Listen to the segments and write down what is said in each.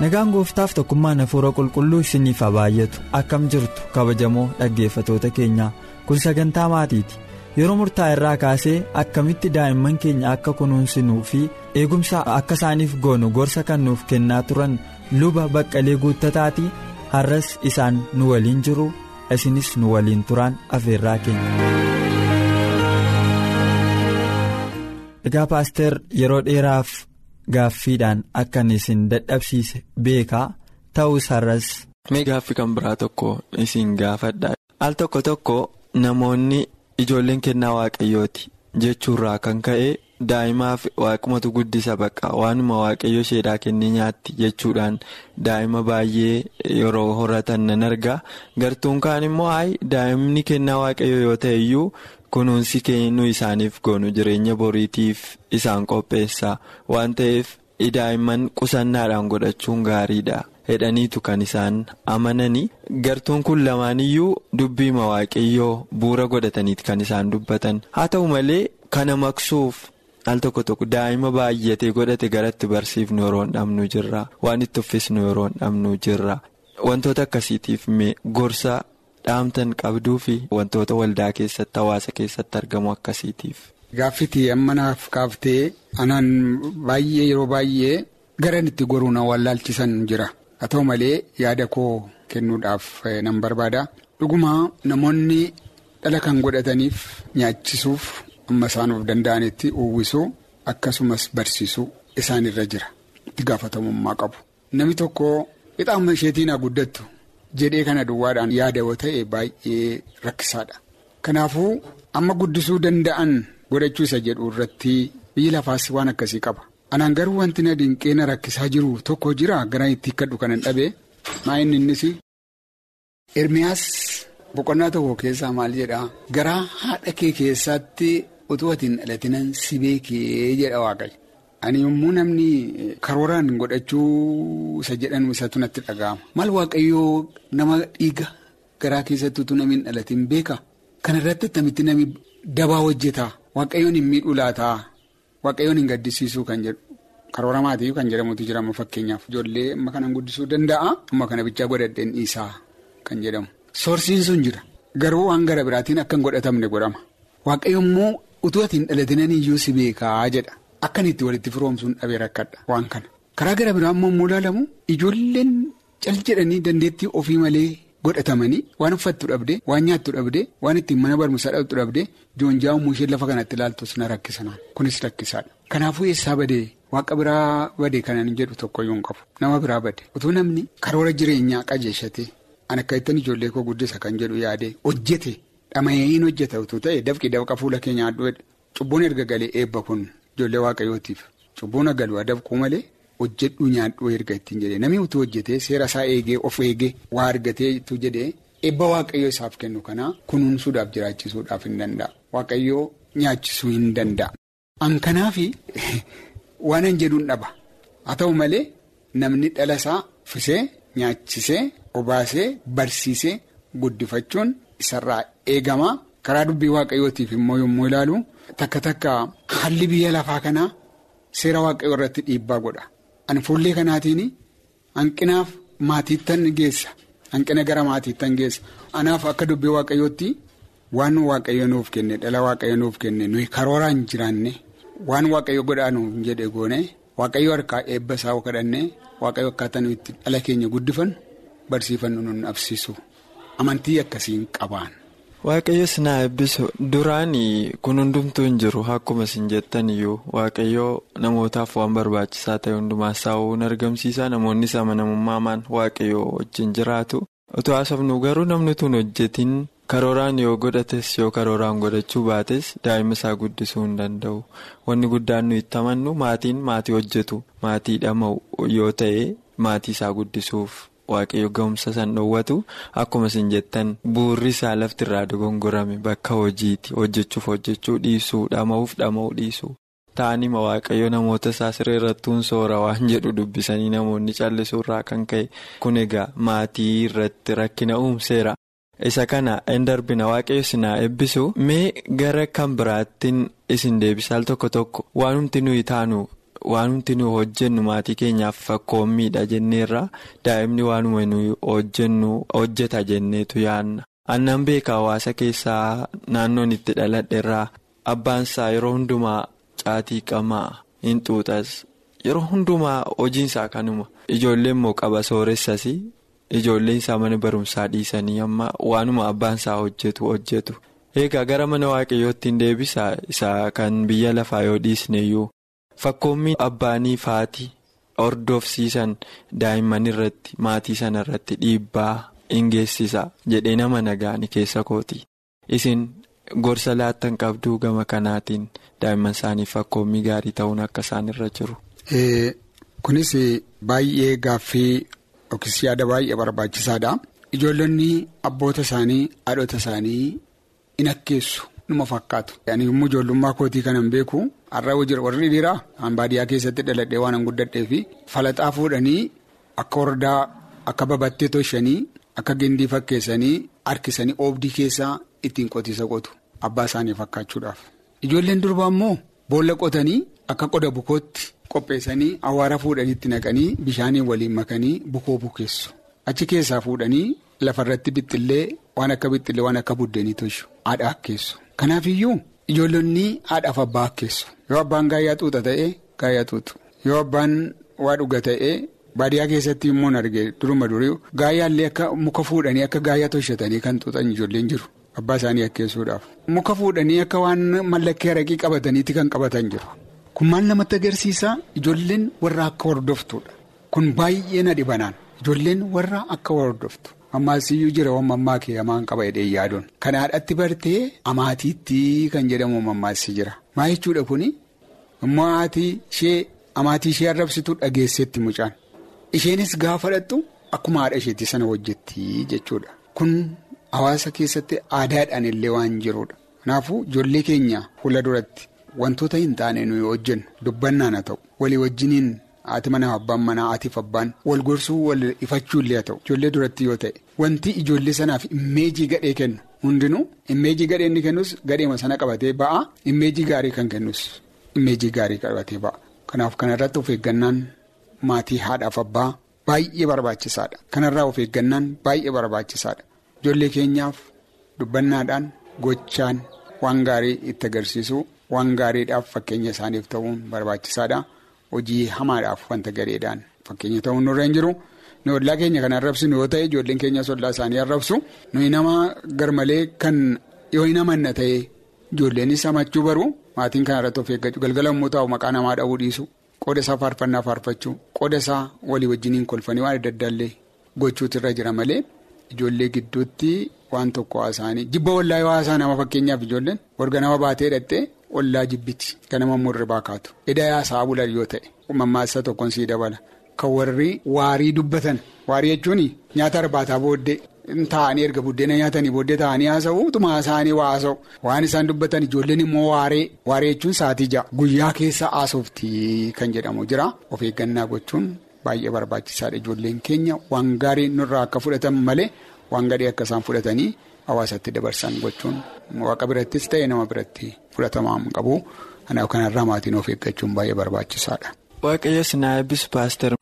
Nagaan gooftaaf tokkummaan hafuura qulqulluu isiniif baay'atu akkam jirtu kabajamoo dhaggeeffatoota keenyaa kun sagantaa maatiiti yeroo murtaa'e irraa kaasee akkamitti daa'imman keenya akka kunuunsinuu fi eegumsa akka isaaniif goonu gorsa kan nuuf kennaa turan luba baqqalee guuttataati har'as isaan nu waliin jiru isinis nu waliin turaan afeerraa keenya. egaa paaster yeroo dheeraaf. Gaaffiidhaan akkan isin dadhabsiise beekaa ta'us har'as. Mee gaaffii kan biraa tokko isin gaafadha. Al tokko tokko namoonni ijoolleen kennaa waaqayyooti jechuurraa kan ka'e daa'imaaf waaqumatu guddisa baqa waanuma waaqayyo isheedhaa kennee nyaatti jechuudhaan daa'ima baay'ee yeroo horatan nan arga gartuun kaan immoo daa'imni kennaa waaqayyo yoo ta'e iyyuu. Kunuunsi kennuu isaaniif goonu jireenya boriitiif isaan qopheessa. Waan ta'eef daa'imman qusannaadhaan godhachuun gaariidha. Hedhaniitu kan isaan amananii. Gartuun kun lamaaniyyuu dubbiima waaqayyoo bu'uura godhataniiti kan isaan dubbatan. Haa ta'u malee kana maqsuuf al tokko tokko daa'ima baay'atee godhate garatti barsiifnu yeroo hin dhabnu jirra. Waan itti uffisnu yeroo hin dhabnu jirra. Wantoota akkasiitiif gorsa. Dhaamtan qabduu fi wantoota waldaa keessatti hawaasa keessatti argamu akkasiitiif. Gaaffiti amma naaf kaaftee anaan baay'ee yeroo baay'ee garan itti goruu na wallaalchisan jira haa ta'u malee yaada koo kennuudhaaf nan barbaada dhuguma namoonni dhala kan godhataniif nyaachisuuf amma isaanuuf danda'anitti uwwisuu akkasumas barsiisuu isaanirra jira itti gaafatamummaa qabu namni tokko ixaama isheetiin haa guddattu. Jedhee kana duwwaadhaan yaada yoo ta'e baay'ee rakkisaadha. Kanaafuu amma guddisuu danda'an godhachuu isa jedhu irratti biyyi lafaas waan akkasii qaba. Anaan garuu wanti na dinqee na rakkisaa jiru tokko jira gara itti hikkadhu kanan dhabee maa inni innis. Ermiyaas boqonnaa tokko keessaa maal jedhaa garaa haadha kee keessatti utuu ati hin dhalatinan si beekee jedha waaqayyo. Ani yommuu namni karooraan godhachuu isa jedhan isatu natti dhaga'ama. Maal waaqayyoo nama dhiiga garaa keessatti utuu namni hin dhalatin beeka? Kana irratti attamitti namni dabaa hojjetaa? Waaqayyoon hin miidhuu laataa? Waaqayyoon hin gaddisiisuu kan jedhu karoora maatii kan jedhamutu jira amma fakkeenyaaf. Ijoollee amma kanan guddisuu danda'a. Amma kana bichaa godhadheen dhiisaa kan jedhamu. Soorsiin sun jira. Garuu waan gara biraatiin akka hin godhatamne godhama. Waaqayyo immoo utuu ati hin dhalatinan iyyuu si beekaa jedha. Akkan itti walitti firoomsuun dhabee rakkadha waan kana. Karaa gara biraa immoo immoo ilaalamu ijoolleen cal jedhanii dandeettii ofii malee godhatamanii waan uffattu dhabdee waan nyaattu dhabdee waan ittiin mana barumsaa dhabdu dhabdee joonjaa uumuu ishee lafa kanatti ilaaltus na rakkisanaan kunis rakkisaadha. Kanaafuu eessaa badee waaqa biraa badee kanan jedhu tokkoyyuu hin qabu nama biraa bade utuu namni karoora jireenyaa qajeeshatee an akka ittiin ijoollee koo guddisa kan jedhu yaadee hojjete dhama'een hojjeta utuu ta'e dafqi dafqa fuula keenya aduu cubbuun erga galee eebba kun. Ijoollee waaqayyootiif cubbuun agalu adabquu malee hojjedhu nyaadhuu erga ittiin jedhee namni utuu hojjetee seera isaa eegee of eegee waa argatee itti jedhee eebba waaqayyoo isaaf kennu kanaa kunuunsuudhaaf jiraachisuudhaaf hin danda'a. Waaqayyoo nyaachisuu hin danda'a. An kanaafi waan hin jedhuun dhaba haa ta'u malee namni dhala isaa fisee nyaachisee obaasee barsiisee guddifachuun isarraa eegama karaa dubbii waaqayyootiif immoo yommuu ilaalu. Takka takka haalli biyya lafaa kanaa seera waaqayyoo irratti dhiibbaa godha. Ani fuullee kanaatiin hanqinaaf maatiittan geessa. Hanqina gara maatiittan geessa. Anaaf akka dubbii waaqayyootti waan waaqayyo nuuf kenne dhala waaqayyo nuuf kenne nuyi karooraan jiraanne waan waaqayyo godhaa nuuf jedhe goone waaqayyo harkaa eebba isaa kadhanne waaqayyo akkaataa nuyi itti dhala keenya guddifannu barsiifannu nun absiisu. Amantii akkasiin qabaan. Waaqayyoos na eebbisu duraan kun hundumtuu hin jiru. Akkuma isin jettan iyyuu waaqayyoo namootaaf waan barbaachisaa ta'e hundumaa saawwan argamsiisa namoonni amanamummaan waaqayyoo wajjin jiraatu. Utuu haasofnu garuu namni tun hojjetiin karooraan yoo godhates yoo karooraan godhachuu baates daa'ima isaa guddisuu hin danda'u. Wanni guddaan nuyi itti amannu maatiin maatii hojjetu maatii dhama'u yoo ta'e maatii isaa guddisuuf waaqayyo ga'umsa san dhoowwatu akkuma isin jettan buurri isaa lafti irraa dogongorame bakka hojiiti hojjechuuf hojjechuu dhiisuu dhama'uuf dhama'uu dhiisuu. Ta'anima waaqayyo namoota isaa siree irrattuun soora waan jedhu dubbisanii namoonni callisuu irraa kan ka'e kun egaa maatii irratti rakkina uumseera. Isa kana hin darbina waaqayyo sinaa eebbisu mee gara kan biraattiin isin deebisaal tokko tokko waanumti nuyi taanu waanumti nuyi hojjennu maatii keenyaaf fakkoommiidha jenneerra daa'imni waanuma nuyi hojjennu hojjeta jenneetu yaanna. Annan beeka hawaasa keessaa naannoon itti dhaladheerraa abbaansaa yeroo hundumaa. Caatii qamaa hin xuuxas. Yeroo hundumaa hojiinsaa kanuma. Ijoolleen immoo qaba sooressas ijoolleen isaa mana barumsaa dhiisanii amma waanuma abbaan isaa hojjetu hojjetu. Eegaa gara mana waaqayyootti hin deebisaa? Isaa kan biyya lafaa yoo dhiisneeyyuu fakkoommiin abbaanii faatii hordofsiisan daa'imman irratti maatii sana irratti dhiibbaa hin geessisa jedhee nama nagaani keessa kooti isin. Gorsa laattan qabduu gama kanaatiin daa'imman isaaniif fakkoommii gaarii ta'uun akka isaan irra jiru. Kunis baay'ee gaaffii yookiis yaada baay'ee barbaachisaadha. Ijoollonni abboota isaanii haadhota isaanii hin akkeessu numa fakkaatu. Ani immoo ijoollummaa kootii kanan beeku har'a warri dhiiraa an baadiyyaa keessatti dhaladhee waan an guddadhee fi falaxaa fuudhanii akka hordaa akka babattee toshanii akka gindii fakkeessanii harkisanii oobdii keessaa ittiin qotiisa qotu. Abbaa isaanii fakkaachuudhaaf. Ijoolleen durbaa immoo boolla qotanii akka qoda bukootti qopheessanii awwaara fuudhanii itti naqanii bishaanii waliin makanii bukoo bukeessu. Achi keessaa fuudhanii lafarratti bixxillee waan akka bixxillee waan akka buddeenii tolchu haadha akkeessu. Kanaafiyyuu ijoollonni haadhaaf abbaa akkeessu. Yoo abbaan gaayyaa xuuxa ta'ee gaayyaa xuuxu. Yoo abbaan waa dhuga ta'ee baadiyyaa keessatti immoo argee duruma durii gaayyaallee akka muka fuudhanii akka gaayyaa tolchatanii kan xuuxan ijoolleen jiru. Abbaa isaanii akkeessuudhaaf. Muka fuudhanii akka waan mallattee haraqii qabataniitti kan qabatan jiru. Kun maal namatti agarsiisa ijoolleen warra akka hordoftuudha. Kun baay'ee na dhibanaan ijoolleen warra akka hordoftu. Ammaasiyyuu jira waan mammaa kee hamaan qaba jedhee yaaduun. Kan haadhatti bartee amaatiitti kan jedhamu mammaassi jira. Maa jechuudha kuni haati ishee amaatii ishee arrabsitu dhageesseetti mucaan. Isheenis gaafa dhattu akkuma haadha isheetti sana hojjetti jechuudha. Kun. Hawaasa keessatti aadaadhaan illee waan jirudha. Kanaafuu ijoollee keenya fuula duratti wantoota hin taane nuyi hojjennu dubbannaan haa ta'u walii wajjiniin haati manaa abbaan manaa haatiif abbaan wal gorsuu wal ifachuu illee haa ta'u ijoollee duratti yoo ta'e wanti ijoollee sanaaf immeejii gadhee kennu hundinuu immeejii gadhee inni kennus gadheema sana qabatee ba'a immeejii gaarii kan kennus immeejii gaarii qabatee ba'a. Kanaaf kanarratti of eeggannaan maatii haadhaaf abbaa baay'ee barbaachisaadha. Kanarraa of eeggannaan baay'ee barbaachisaadha. Ijoollee keenyaaf dubbannaadhaan gochaan waan gaarii itti agarsiisu waan gaariidhaaf fakkeenya isaaniif ta'uun barbaachisaadha. Hojii hamaadhaaf wanta gareedhaan fakkeenya ta'uun nurra hin jiru. Nuyi ollaa keenya kan arrabsinu yoo ta'e ijoolleen keenyas ollaa isaanii arrabsu. Nuyi nama garmalee kan yoo hin amanna ta'e ijoolleenis hamachuu baru maatiin kana irratti of eeggachuu galgala immoo taa'u maqaa namaa dhabuu dhiisu. Qooda isaa faarfannaa faarfachuu qooda isaa walii wajjiniin kolfanii waan adda addaallee gochuutu irra jira malee. Ijoollee gidduutti waan tokko haasaanii jibba yoo haasaa nama fakkeenyaaf ijoolleen warga nama baatee hidhattee ollaa jibbiti. Kan nama murribaa kaatu eda haasaa bulan yoo ta'e mammaasa tokkoon sii dabala. Kan warri waarii dubbatan. Waarii jechuun nyaata arbaataa booddee taa'anii erga buddeena nyaatanii booddee taa'anii haasa'u utuma haasa'anii waa haasa'u. Waan isaan dubbatan ijoolleen immoo waaree. Waaree jechuun sa'aatii ja'a. Guyyaa keessa haasoftii kan jedhamu jira. Of eeggannaa gochuun. Baay'ee barbaachisaadha ijoolleen keenya. Waan gaarii nurraa akka fudhatan malee waan gadhee akka isaan fudhatanii hawaasatti dabarsan gochuun waaqa birattis ta'e nama biratti fudhatamaa qabu. Kanaaf kanarraa maatiin of eeggachuun baay'ee barbaachisaadha. Waaqayyo sinaa eebbisu paaster.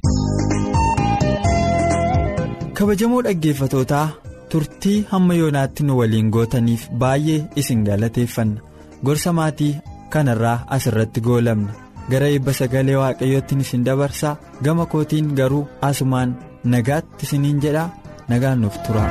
Kabajamoo dhaggeeffatootaa turtii hamma yoonaatti nu waliin gootaniif baay'ee isin galateeffanna gorsa maatii kanarraa asirratti goolabna. gara eebba sagalee waaqayyootiin isin dabarsaa gama kootiin garuu asumaan nagaatti isiniin jedhaa nagaan nuuf tura.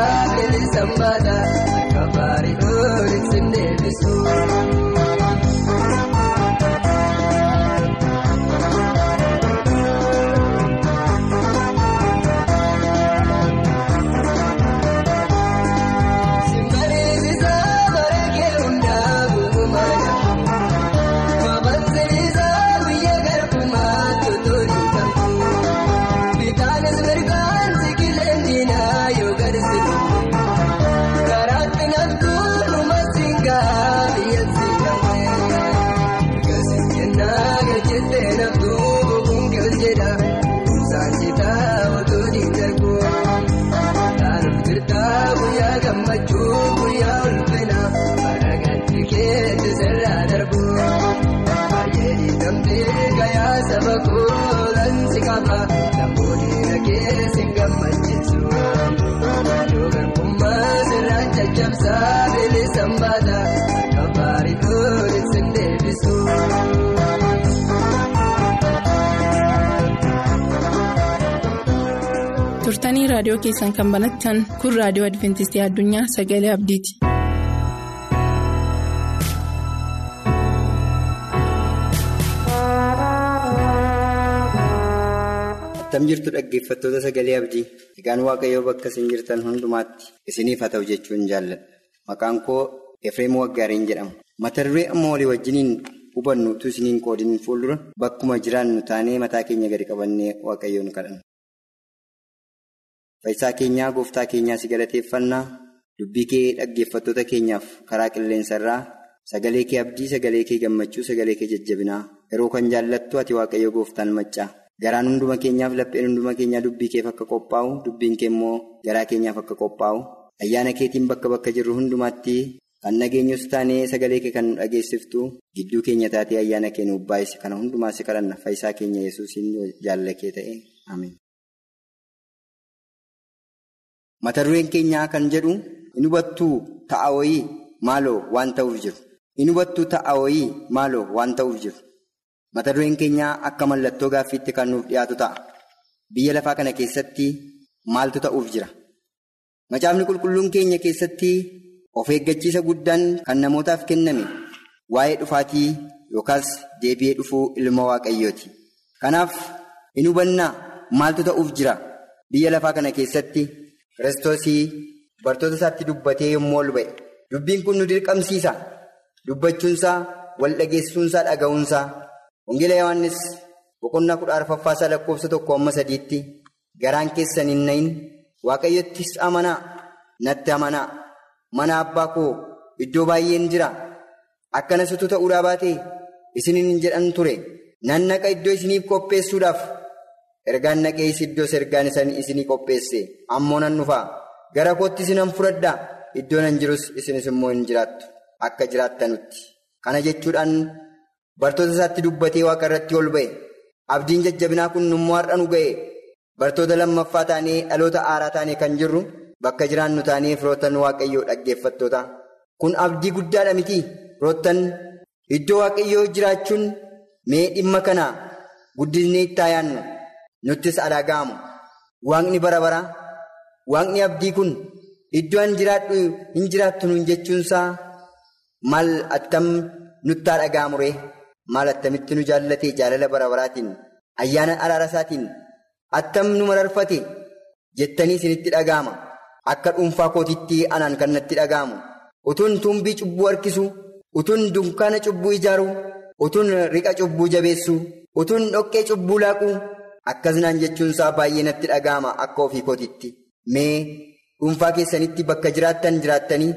Caccabsaa bilisaan namoonni dhagee siin gammachiisu yookaan kummaa sirraa caccabsaa bilisaan baata kan baari tooli siin deebisu. turtanii raadiyoo keessan kan banatan kun raadiyoo adventistii addunyaa sagalee abdiiti. Attam jirtu dhaggeeffattoota sagalee abdii egaan waaqayyoo bakka isin jirtan hundumaatti isiniif haa ta'u jechuun jaalladha maqaan koo efreem waggaariin jedhama mata duree amma walii wajjiniin hubannu utuu isiniin qoodin fuuldura bakkuma jiraannu taanee mataa keenya gadi qabannee waaqayyoon kadhanna. Fayyisaa keenyaa gooftaa keenyaa si galateeffannaa dubbii kee dhaggeeffattoota keenyaaf karaa qilleensarraa sagalee kee abdii sagalee kee gammachuu sagalee kee jajjabinaa yeroo kan jaallattu ati waaqayyo gooftaan maccaa. Garaan hunduma keenyaaf lapheen hunduma keenyaa dubbii keef akka qophaa'u dubbiin kee immoo garaa keenyaaf akka qophaa'u ayyaana keetiin bakka bakka jirru hundumaatti kan nageenyus taanee sagalee kee kan nu dhageessiftu gidduu keenya taatee ayyaana kee nuuf baay'ise kana hundumaa si kadhanna fayyisaa keenya yesuusiin jaalala kee ta'e ameen. Mata dureen keenyaa kan jedhu hin hubattuu ta'a wayii maaloo waan ta'uuf jiru hin hubattuu ta'a wayii maaloo waan ta'uuf jiru. Mata dureen keenyaa akka mallattoo gaaffiitti kan nuuf dhiyaatu ta'a. Biyya lafaa kana keessatti maaltu ta'uuf jira? Macaafni qulqulluun keenya keessatti of eeggachiisa guddaan kan namootaaf kenname waa'ee dhufaatii yookaas deebi'ee dhufuu ilma waaqayyooti. Kanaaf hin hubannaa maaltu ta'uuf jira? Biyya lafaa kana keessatti kiristoosii bartoota isaatti dubbatee yommuu ol ba'e. Dubbiin kun nu dirqamsiisa. Dubbachuunsaa, wal dhageessuunsaa, dhaga'uunsaa. Wangeela Yohaannis boqonnaa kudha arfaffaasaa lakkoofsa tokko amma sadiitti garaan keessan hin nahin waaqayyottis amanaa natti amanaa. Mana abbaa koo iddoo baay'een jira. Akkanas utuu ta'uudhaa baatee isiniin jedhan ture. Nan naqa iddoo isiniif qopheessuudhaaf. Ergaan naqees iddoos ergaan isinii qopheesse. Ammoo nan dhufaa gara kootti isinan fudhadhaa iddoo nan jirus isinis immoo hin jiraattu. Akka jiraattanutti kana jechuudhaan. Bartoota isaatti dubbatee waaqa irratti ol ba'e. Abdiin jajjabinaa kun immoo har'a nu ga'e. Bartoota lammaffaa taanee dhaloota haaraa taanee kan jirru bakka jiraannu taanee firoottan waaqayyoo dhaggeeffattoota kun abdii guddaadha miti firoottan iddoo waaqayyoo jiraachuun mee dhimma kana guddisnee itti yaannu nuttis alaaga'amu waaqni bara bara waaqni abdii kun iddoo an jiraadhu hin jiraattu nuun jechuunsaa maal attam nuttaa dhaga'amuree. Maal attamitti nu jaallatee jaalala bara baraatiin. Ayyaana araara isaatiin. Attam nu mararfate. Jettanii isinitti dhaga'ama. Akka dhuunfaa kootitti anaan kan natti dhaga'amu utuun tumbii cubbuu harkisu. Utuun dunkaana cubbuu ijaaru. Utuun riqa cubbuu jabeessu. Utuun dhoqqee cubbuu laaqu. Akkasnaan jechuunsaa baay'ee natti dhaga'ama akka ofii kootitti. Mee dhuunfaa keessanitti bakka jiraattan jiraattanii.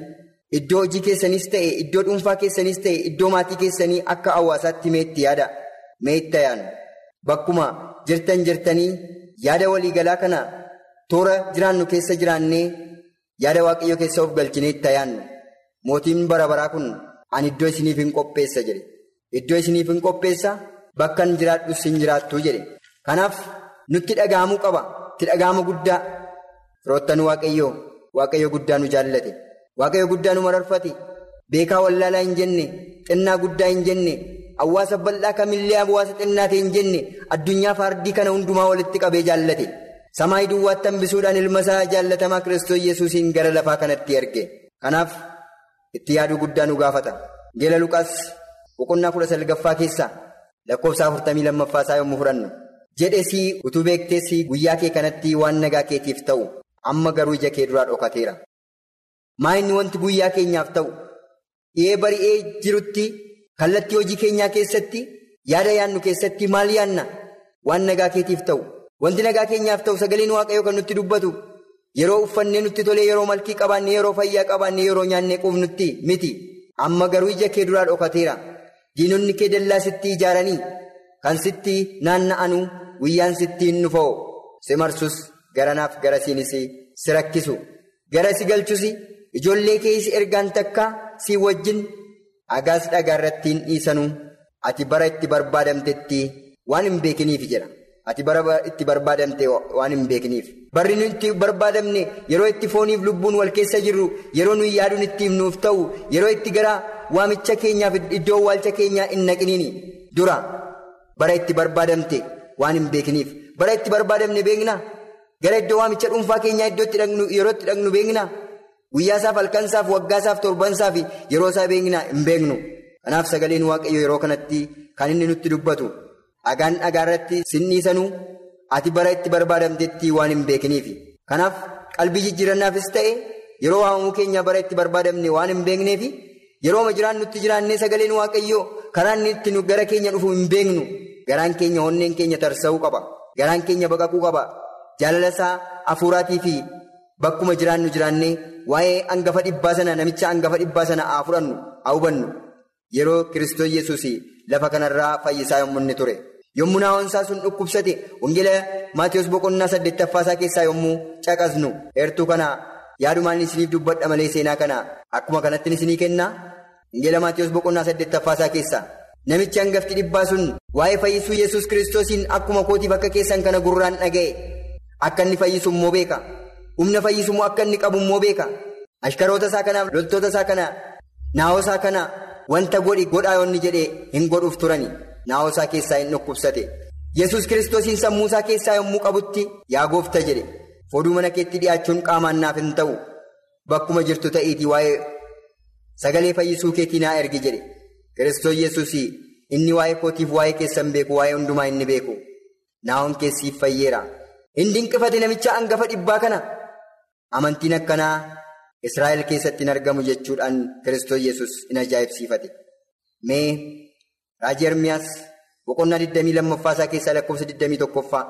Iddoo hojii keessanis ta'e iddoo dhuunfaa keessanis ta'e iddoo maatii keessanii akka hawaasaatti meetti yaada. Meetta yaanu. Bakkuma jirtan jirtanii yaada waliigalaa kana toora jiraannu keessa jiraannee yaada waaqayyoo keessa of galchinee itti yaannu. Mootiin bara baraa kun ani iddoo isiniif hin qopheessa jedhe. Iddoo isiniif hin qopheessa bakka hin jiraadhus hin jiraattu jedhe. Kanaaf nutti dhaga'amuu qaba. Itti dhaga'ama guddaa. Firoottan waaqayyoo. Waaqayyo guddaa nu jaallate. Waaqayyo guddaa nu mararfate beekaa wallaalaa hin jenne xinnaa guddaa hin jenne hawaasa bal'aa kamillee hawaasa xinnaate hin jenne addunyaa faardii kana hundumaa walitti qabee jaallate. Samaayii duwwaatti hambisuudhaan ilma isaa jaallatamaa kiristoos yesuusiin gara lafaa kanatti erge kanaaf itti yaaduu guddaa nu gaafata. Geela luqaas boqonnaa kudha salgaffaa keessaa lakkoofsa afurtamii lammaffaa isaa yommuu fudhannu jedhesii utuu beekteessi guyyaa kee kanatti waan nagaa keetiif ta'u amma garuu ija kee duraa dhokateera. Maa inni wanti guyyaa keenyaaf ta'u dhihee bari'ee jirutti kallattii hojii keenyaa keessatti yaada yaannu keessatti maal yaanna? Waan nagaa keetiif ta'u. Wanti nagaa keenyaaf ta'u sagaleen waaqayyoo kan nutti dubbatu yeroo uffannee nutti tolee yeroo malkii qabaanne yeroo fayyaa qabaanne yeroo nyaannee quufnutti miti. Amma garuu ija kee duraa dhokateera. Diinonni kee dallaa sitti ijaaranii? Kan sitti naanna'anu guyyaan sitti hin dhufoo. Si marsus garanaaf garasiinis si rakkisu. Gara si galchus. Ijoollee keessa ergaan takka si wajjin agaas dhagaa irratti hin dhiisanu ati bara itti barbaadamtetti waan hin beekiniif jedha. Ati bara itti barbaadamte waan hin beekiniif. Barri nuti itti barbaadamne yeroo itti fooniif lubbuun wal keessa jirru yeroo nuyi yaaduun ittiin nuuf ta'u yeroo itti gara waamicha keenyaaf iddoo waalcha keenyaa hin naqiniini dura bara itti barbaadamte waan hin beekiniif. Bara itti barbaadamne beekna gara iddoo waamicha dhuunfaa keenyaa iddootti yeroo itti dhaqnu beekna guyyaasaaf halkansaaf waggaasaaf torbansaaf yeroo isaa hin beeknu. Kanaaf sagaleen waaqayyo yeroo kanatti kan inni nutti dubbatu dhagaan dhagaa irratti sinniisanuu ati bara itti barbaadamtetti waan hin beekniif. Kanaaf qalbii jijjiirannaafis ta'e yeroo waamamuu keenya bara itti barbaadamne waan hin beekneef yeroo jiraan nutti jiraannee sagaleen waaqayyo karaa inni itti gara keenya dhufu hin beeknu. Garaan keenya onneen keenya tarsa'uu qaba. Garaan keenya baqaquu qaba. jaalala isaa hafuuraatii fi bakkuma jiraannu jiraannee waa'ee hangafa dhibbaa sana namicha hangafa dhibbaa sana haa fudhannu haa hubannu. Yeroo kiristoos yesuus lafa kanarraa fayyisaa yommuu inni ture. Yommuu naawwansaa sun dhukkubsate wangeela maatiyoos boqonnaa saddeettaffaasaa keessaa yommuu caqasnu. Heertuu kana yaadumaan isiniif dubbadha malee seenaa kana. Akkuma kanatti isinii kennaa? Wangeela maatiyoos boqonnaa saddeettaffaasaa keessaa. Namichi hangafti dhibbaa sun waa'ee fayyisuu yesus kiristoosiin akkuma kootiif akka keessan kana gurraan dhaga'e. Akka inni fayyisu immoo beeka. Humna fayyisummoo akka inni qabu immoo beeka. Ashkaroota isaa kanaaf loltoota isaa kana naawoo isaa kana wanta godhi godhaa yoonni jedhee hin godhuuf turani. Naawoo isaa keessaa hin dhukkubsate. Yesus kiristoosiin sammuu isaa keessaa yommuu qabutti yaa goofta jedhe. Foduu mana keetti dhiyaachuun qaamaan naaf hin ta'u. Bakkuma jirtu ta'iitii waa'ee sagalee fayyisuu keetii naa ergi jedhe. Kiristoos Yesuus inni waa'ee kootiif waa'ee keessan beeku waa'ee hundumaa inni beeku. Naawon keessiif fayyeera. Hin dinqifate namicha hangafa dhibbaa kana amantiin akkanaa Israa'el keessatti hin argamu jechuudhaan Kiristoos Yesuus in ajaa'ibsiifate. Mee raajii Ermiyaas boqonnaa 22ffaa isaa keessaa lakkoofsa 21ffaa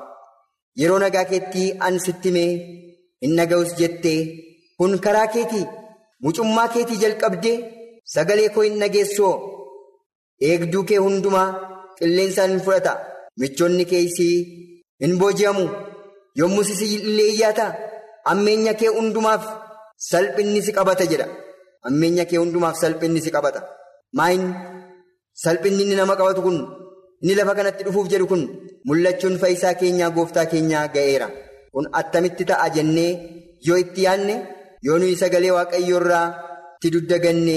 yeroo nagaa keetti an sitti mee hin naga'us jettee kun karaa keetii mucummaa keetii jalqabdee sagalee koo hin nageessoo eegduu kee hundumaa qilleensaan hin fudhata michoonni keesii hin booji'amu. yommuu si illee iyyaata ammeenya kee hundumaaf salphinni si qabata jedha ammeenya kee hundumaaf salphinni si qabata maayin salphinni inni nama qabatu kun inni lafa kanatti dhufuuf jedhu kun mul'achuun fayyisaa keenyaa gooftaa keenyaa ga'eera kun attamitti ta'a jennee yoo itti yaadne yoo nuyi sagalee waaqayyoo irraa itti duddaganne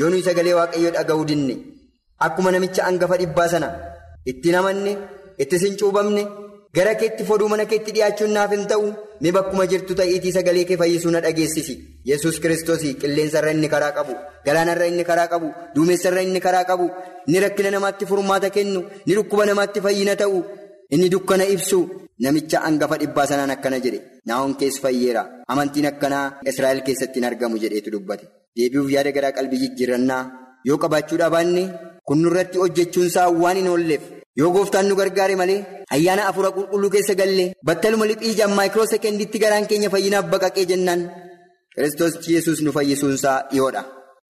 yoo nuyi sagalee waaqayyoo dhaga'uu dinne akkuma namicha hangafa dhibbaa sana itti namanne itti sin cuubamne. Gara keetti foduu mana keetti dhiyaachuun naaf hin ta'u mi bakkuma jirtu ta'iitii sagalee kee fayyisuu na dhageessisi. Yesus kiristoos qilleensarra inni karaa qabu galaanarra inni karaa qabu duumessarra inni karaa qabu inni rakkina namaatti furmaata kennu ni dhukkuba namaatti fayyina ta'u inni dukkana ibsu. Namicha hangafa dhibbaa sanaan akkana jedhe naawon kees fayyeera. Amantiin akkanaa israa'el keessatti hin argamu jedheetu dubbate. Deebi'uuf yaada garaa qalbii jijjiirannaa yoo qabaachuudhaa baanne kun nurratti hojjechuunsaa waan hin oolleef. Yoo gooftaan nu gargaare malee ayyaana afuura qulqulluu keessa gallee battaluma liphii ijaan maayikiroo sekendiitti garaan keenya fayyinaaf baqaqee jennaan. Kiristoos yesus nu fayyisuunsaa dhiyoodha.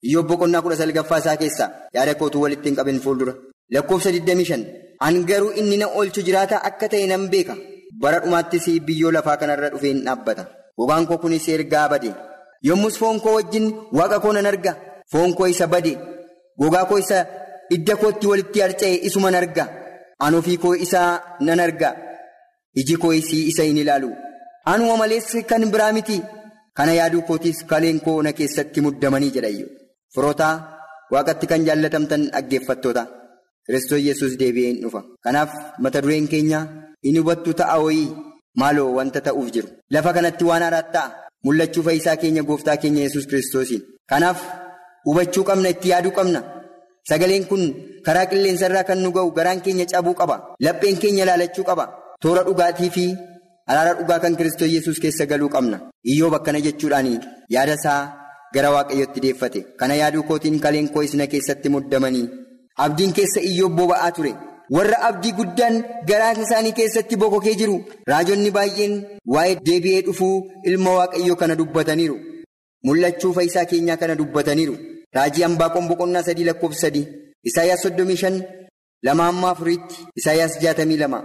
Iyyoob boqonnaa kudha salgaffaa isaa keessaa yaada kootuu walitti hin qabin fuuldura. Lakkoofsa 25 an garuu inni na oolchu jiraata akka ta'e nan beeka. Bara dhumaattis biyyoo lafaa kanarra dhufee hin dhaabbata. Gogaan koo kunis ergaa bade. Yommus foon koo wajjin waaqa koo nan arga. Foon koo isa bade. Gogaa koo isa idda kootti walitti harca'e isuman arga. An ofii koo isaa nan arga. Iji koo isii isa hin ilaalu. Anuma malees kan biraa miti. Kana yaaduu kootiis kaleen koo na keessatti muddamanii jedhayyo firootaa waaqatti kan jaallatamtan dhaggeeffattoota. Kiristoos yesus deebi'ee hin dhufa. Kanaaf mata dureen keenya hin hubattu ta'a wayii maaloo wanta ta'uuf jiru. Lafa kanatti waan haaraa ta'a mul'achuu fayyisaa keenya gooftaa keenya yesus kiristoosiin. Kanaaf hubachuu qabna itti yaaduu qabna. Sagaleen kun karaa qilleensa irraa kan nu ga'u garaan keenya cabuu qaba. Lapheen keenya ilaalachuu qaba. Toora dhugaatii fi araara dhugaa kan Kiristoos Yesuus keessa galuu qabna. Iyyoob akkana jechuudhaan yaada isaa gara waaqayyotti deeffate. Kana yaaduu kootiin kaleen koo isna keessatti muddamanii. Abdiin keessa iyyoob boba'aa ture. Warra abdii guddaan garaan isaanii keessatti bokokee jiru. Raajonni baay'een waa'ee deebi'ee dhufuu ilma waaqayyoo kana dubbataniiru. Mul'achuu fayyisaa keenyaa kana dubbataniiru. Raajii Ambaaqoon boqonnaa sadii lakkoofsa sadii Isaayyaas soddomii shan lama hamma afuriitti Isaayyaas jaatamii lama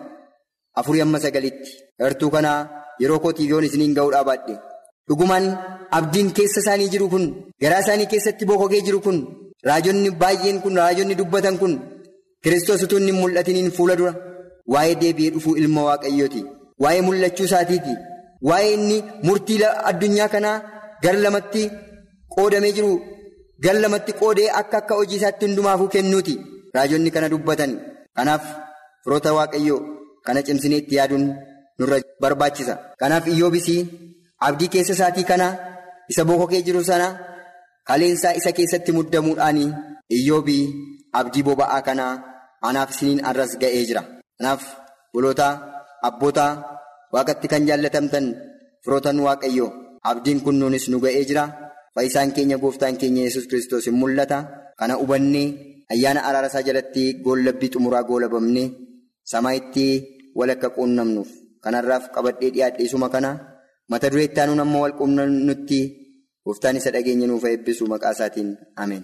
afurii hamma sagalitti. Heertuu kanaa yeroo kootiif yoon isiniin ga'uudhaa baadhe dhugumaan abdiin keessa isaanii jiru kun garaa isaanii keessatti bokokee jiru kun raajonni baay'een kun raajonni dubbatan kun kiristoos utuu hin mul'atiniin fuula dura. Waa'ee deebi'ee dhufuu ilma waaqayyooti. Waa'ee mul'achuu isaatiiti. Waa'ee inni murtii addunyaa kanaa gara lamatti qoodamee jiru. Gar lamatti qoodee akka akka hojii isaatti hundumaafuu kennuuti raajonni kana dubbatan kanaaf firoota waaqayyoo kana cimsinee itti yaaduun nurra barbaachisa. Kanaaf iyyoobis abdii keessa isaatii kana isa bokokee jiru sana kaleensaa isa keessatti muddamuudhaan iyyoobii abdii boba'aa kana anaaf isiniin arras ga'ee jira. Kanaaf bulootaa abbootaa waaqatti kan jaallatamtan firootan waaqayyoo abdiin kun nuunis nu ga'ee jira. Fayyisaan keenya gooftaan keenya yesus kiristoos hin mul'ata. Kana hubannee ayyaana araara isaa jalatti goollabbii xumuraa goolabamnee samaayitti walakka quunnamnuuf kanarraaf qabadhee dhiyaadheesuma kana mata duree itti aanuun ammoo wal quunnamnutti gooftaan isa dhageenya nuuf eebbisu maqaa isaatiin ameen.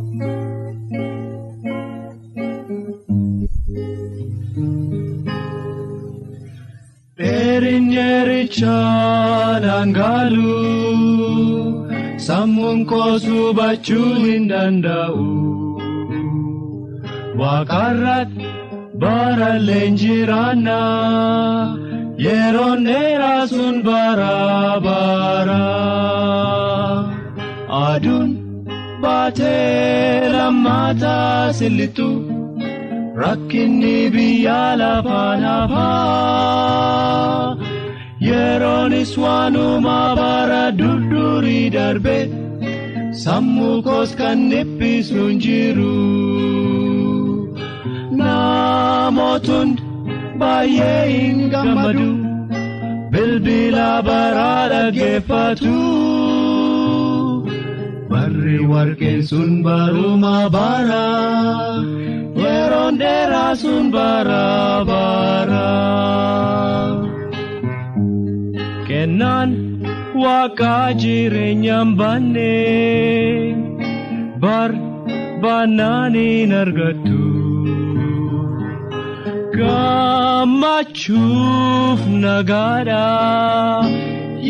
Dheerinyeerichaa dhangaalu sammuun koosuu bachuu hin danda'u. Waaqarratti bara leenjiraanna yeroon dheeraa sun bara bara. Aduun baatee lammaataa sillitu. Rakkinni biyya lafaan hafaa yeroonis waanuma bara durdurii darbe sammuu koos kan dhiphisu hin jiru. Namootni baay'ee hin gammadu bilbila baraa dhaggeeffatu. Barri warqeen sun baruma bara. Yeroon dheeraa sun bara bara. Kennaan waaqaa jireenyaan baannee bar baannaan hin argattu. Gammachuuf nagaadha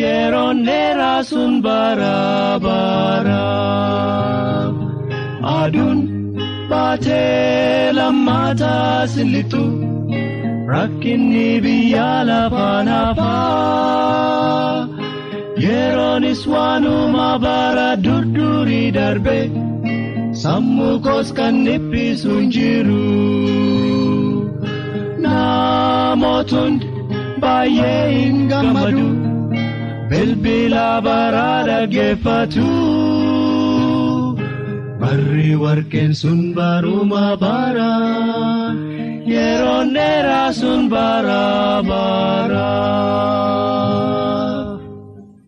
yeroon dheeraa sun bara bara. Aduun. Baatee lammaataa sillitu rakkinni biyya lafaan hafaa yeroonis waanuma bara durdurii darbe sammuu koos kan dhiphisu hin jiru namootni baay'ee hin gammadu bilbila baraa dhaggeeffatu. Barri warqeen sun baruma bara yeroon dheeraa sun bara bara.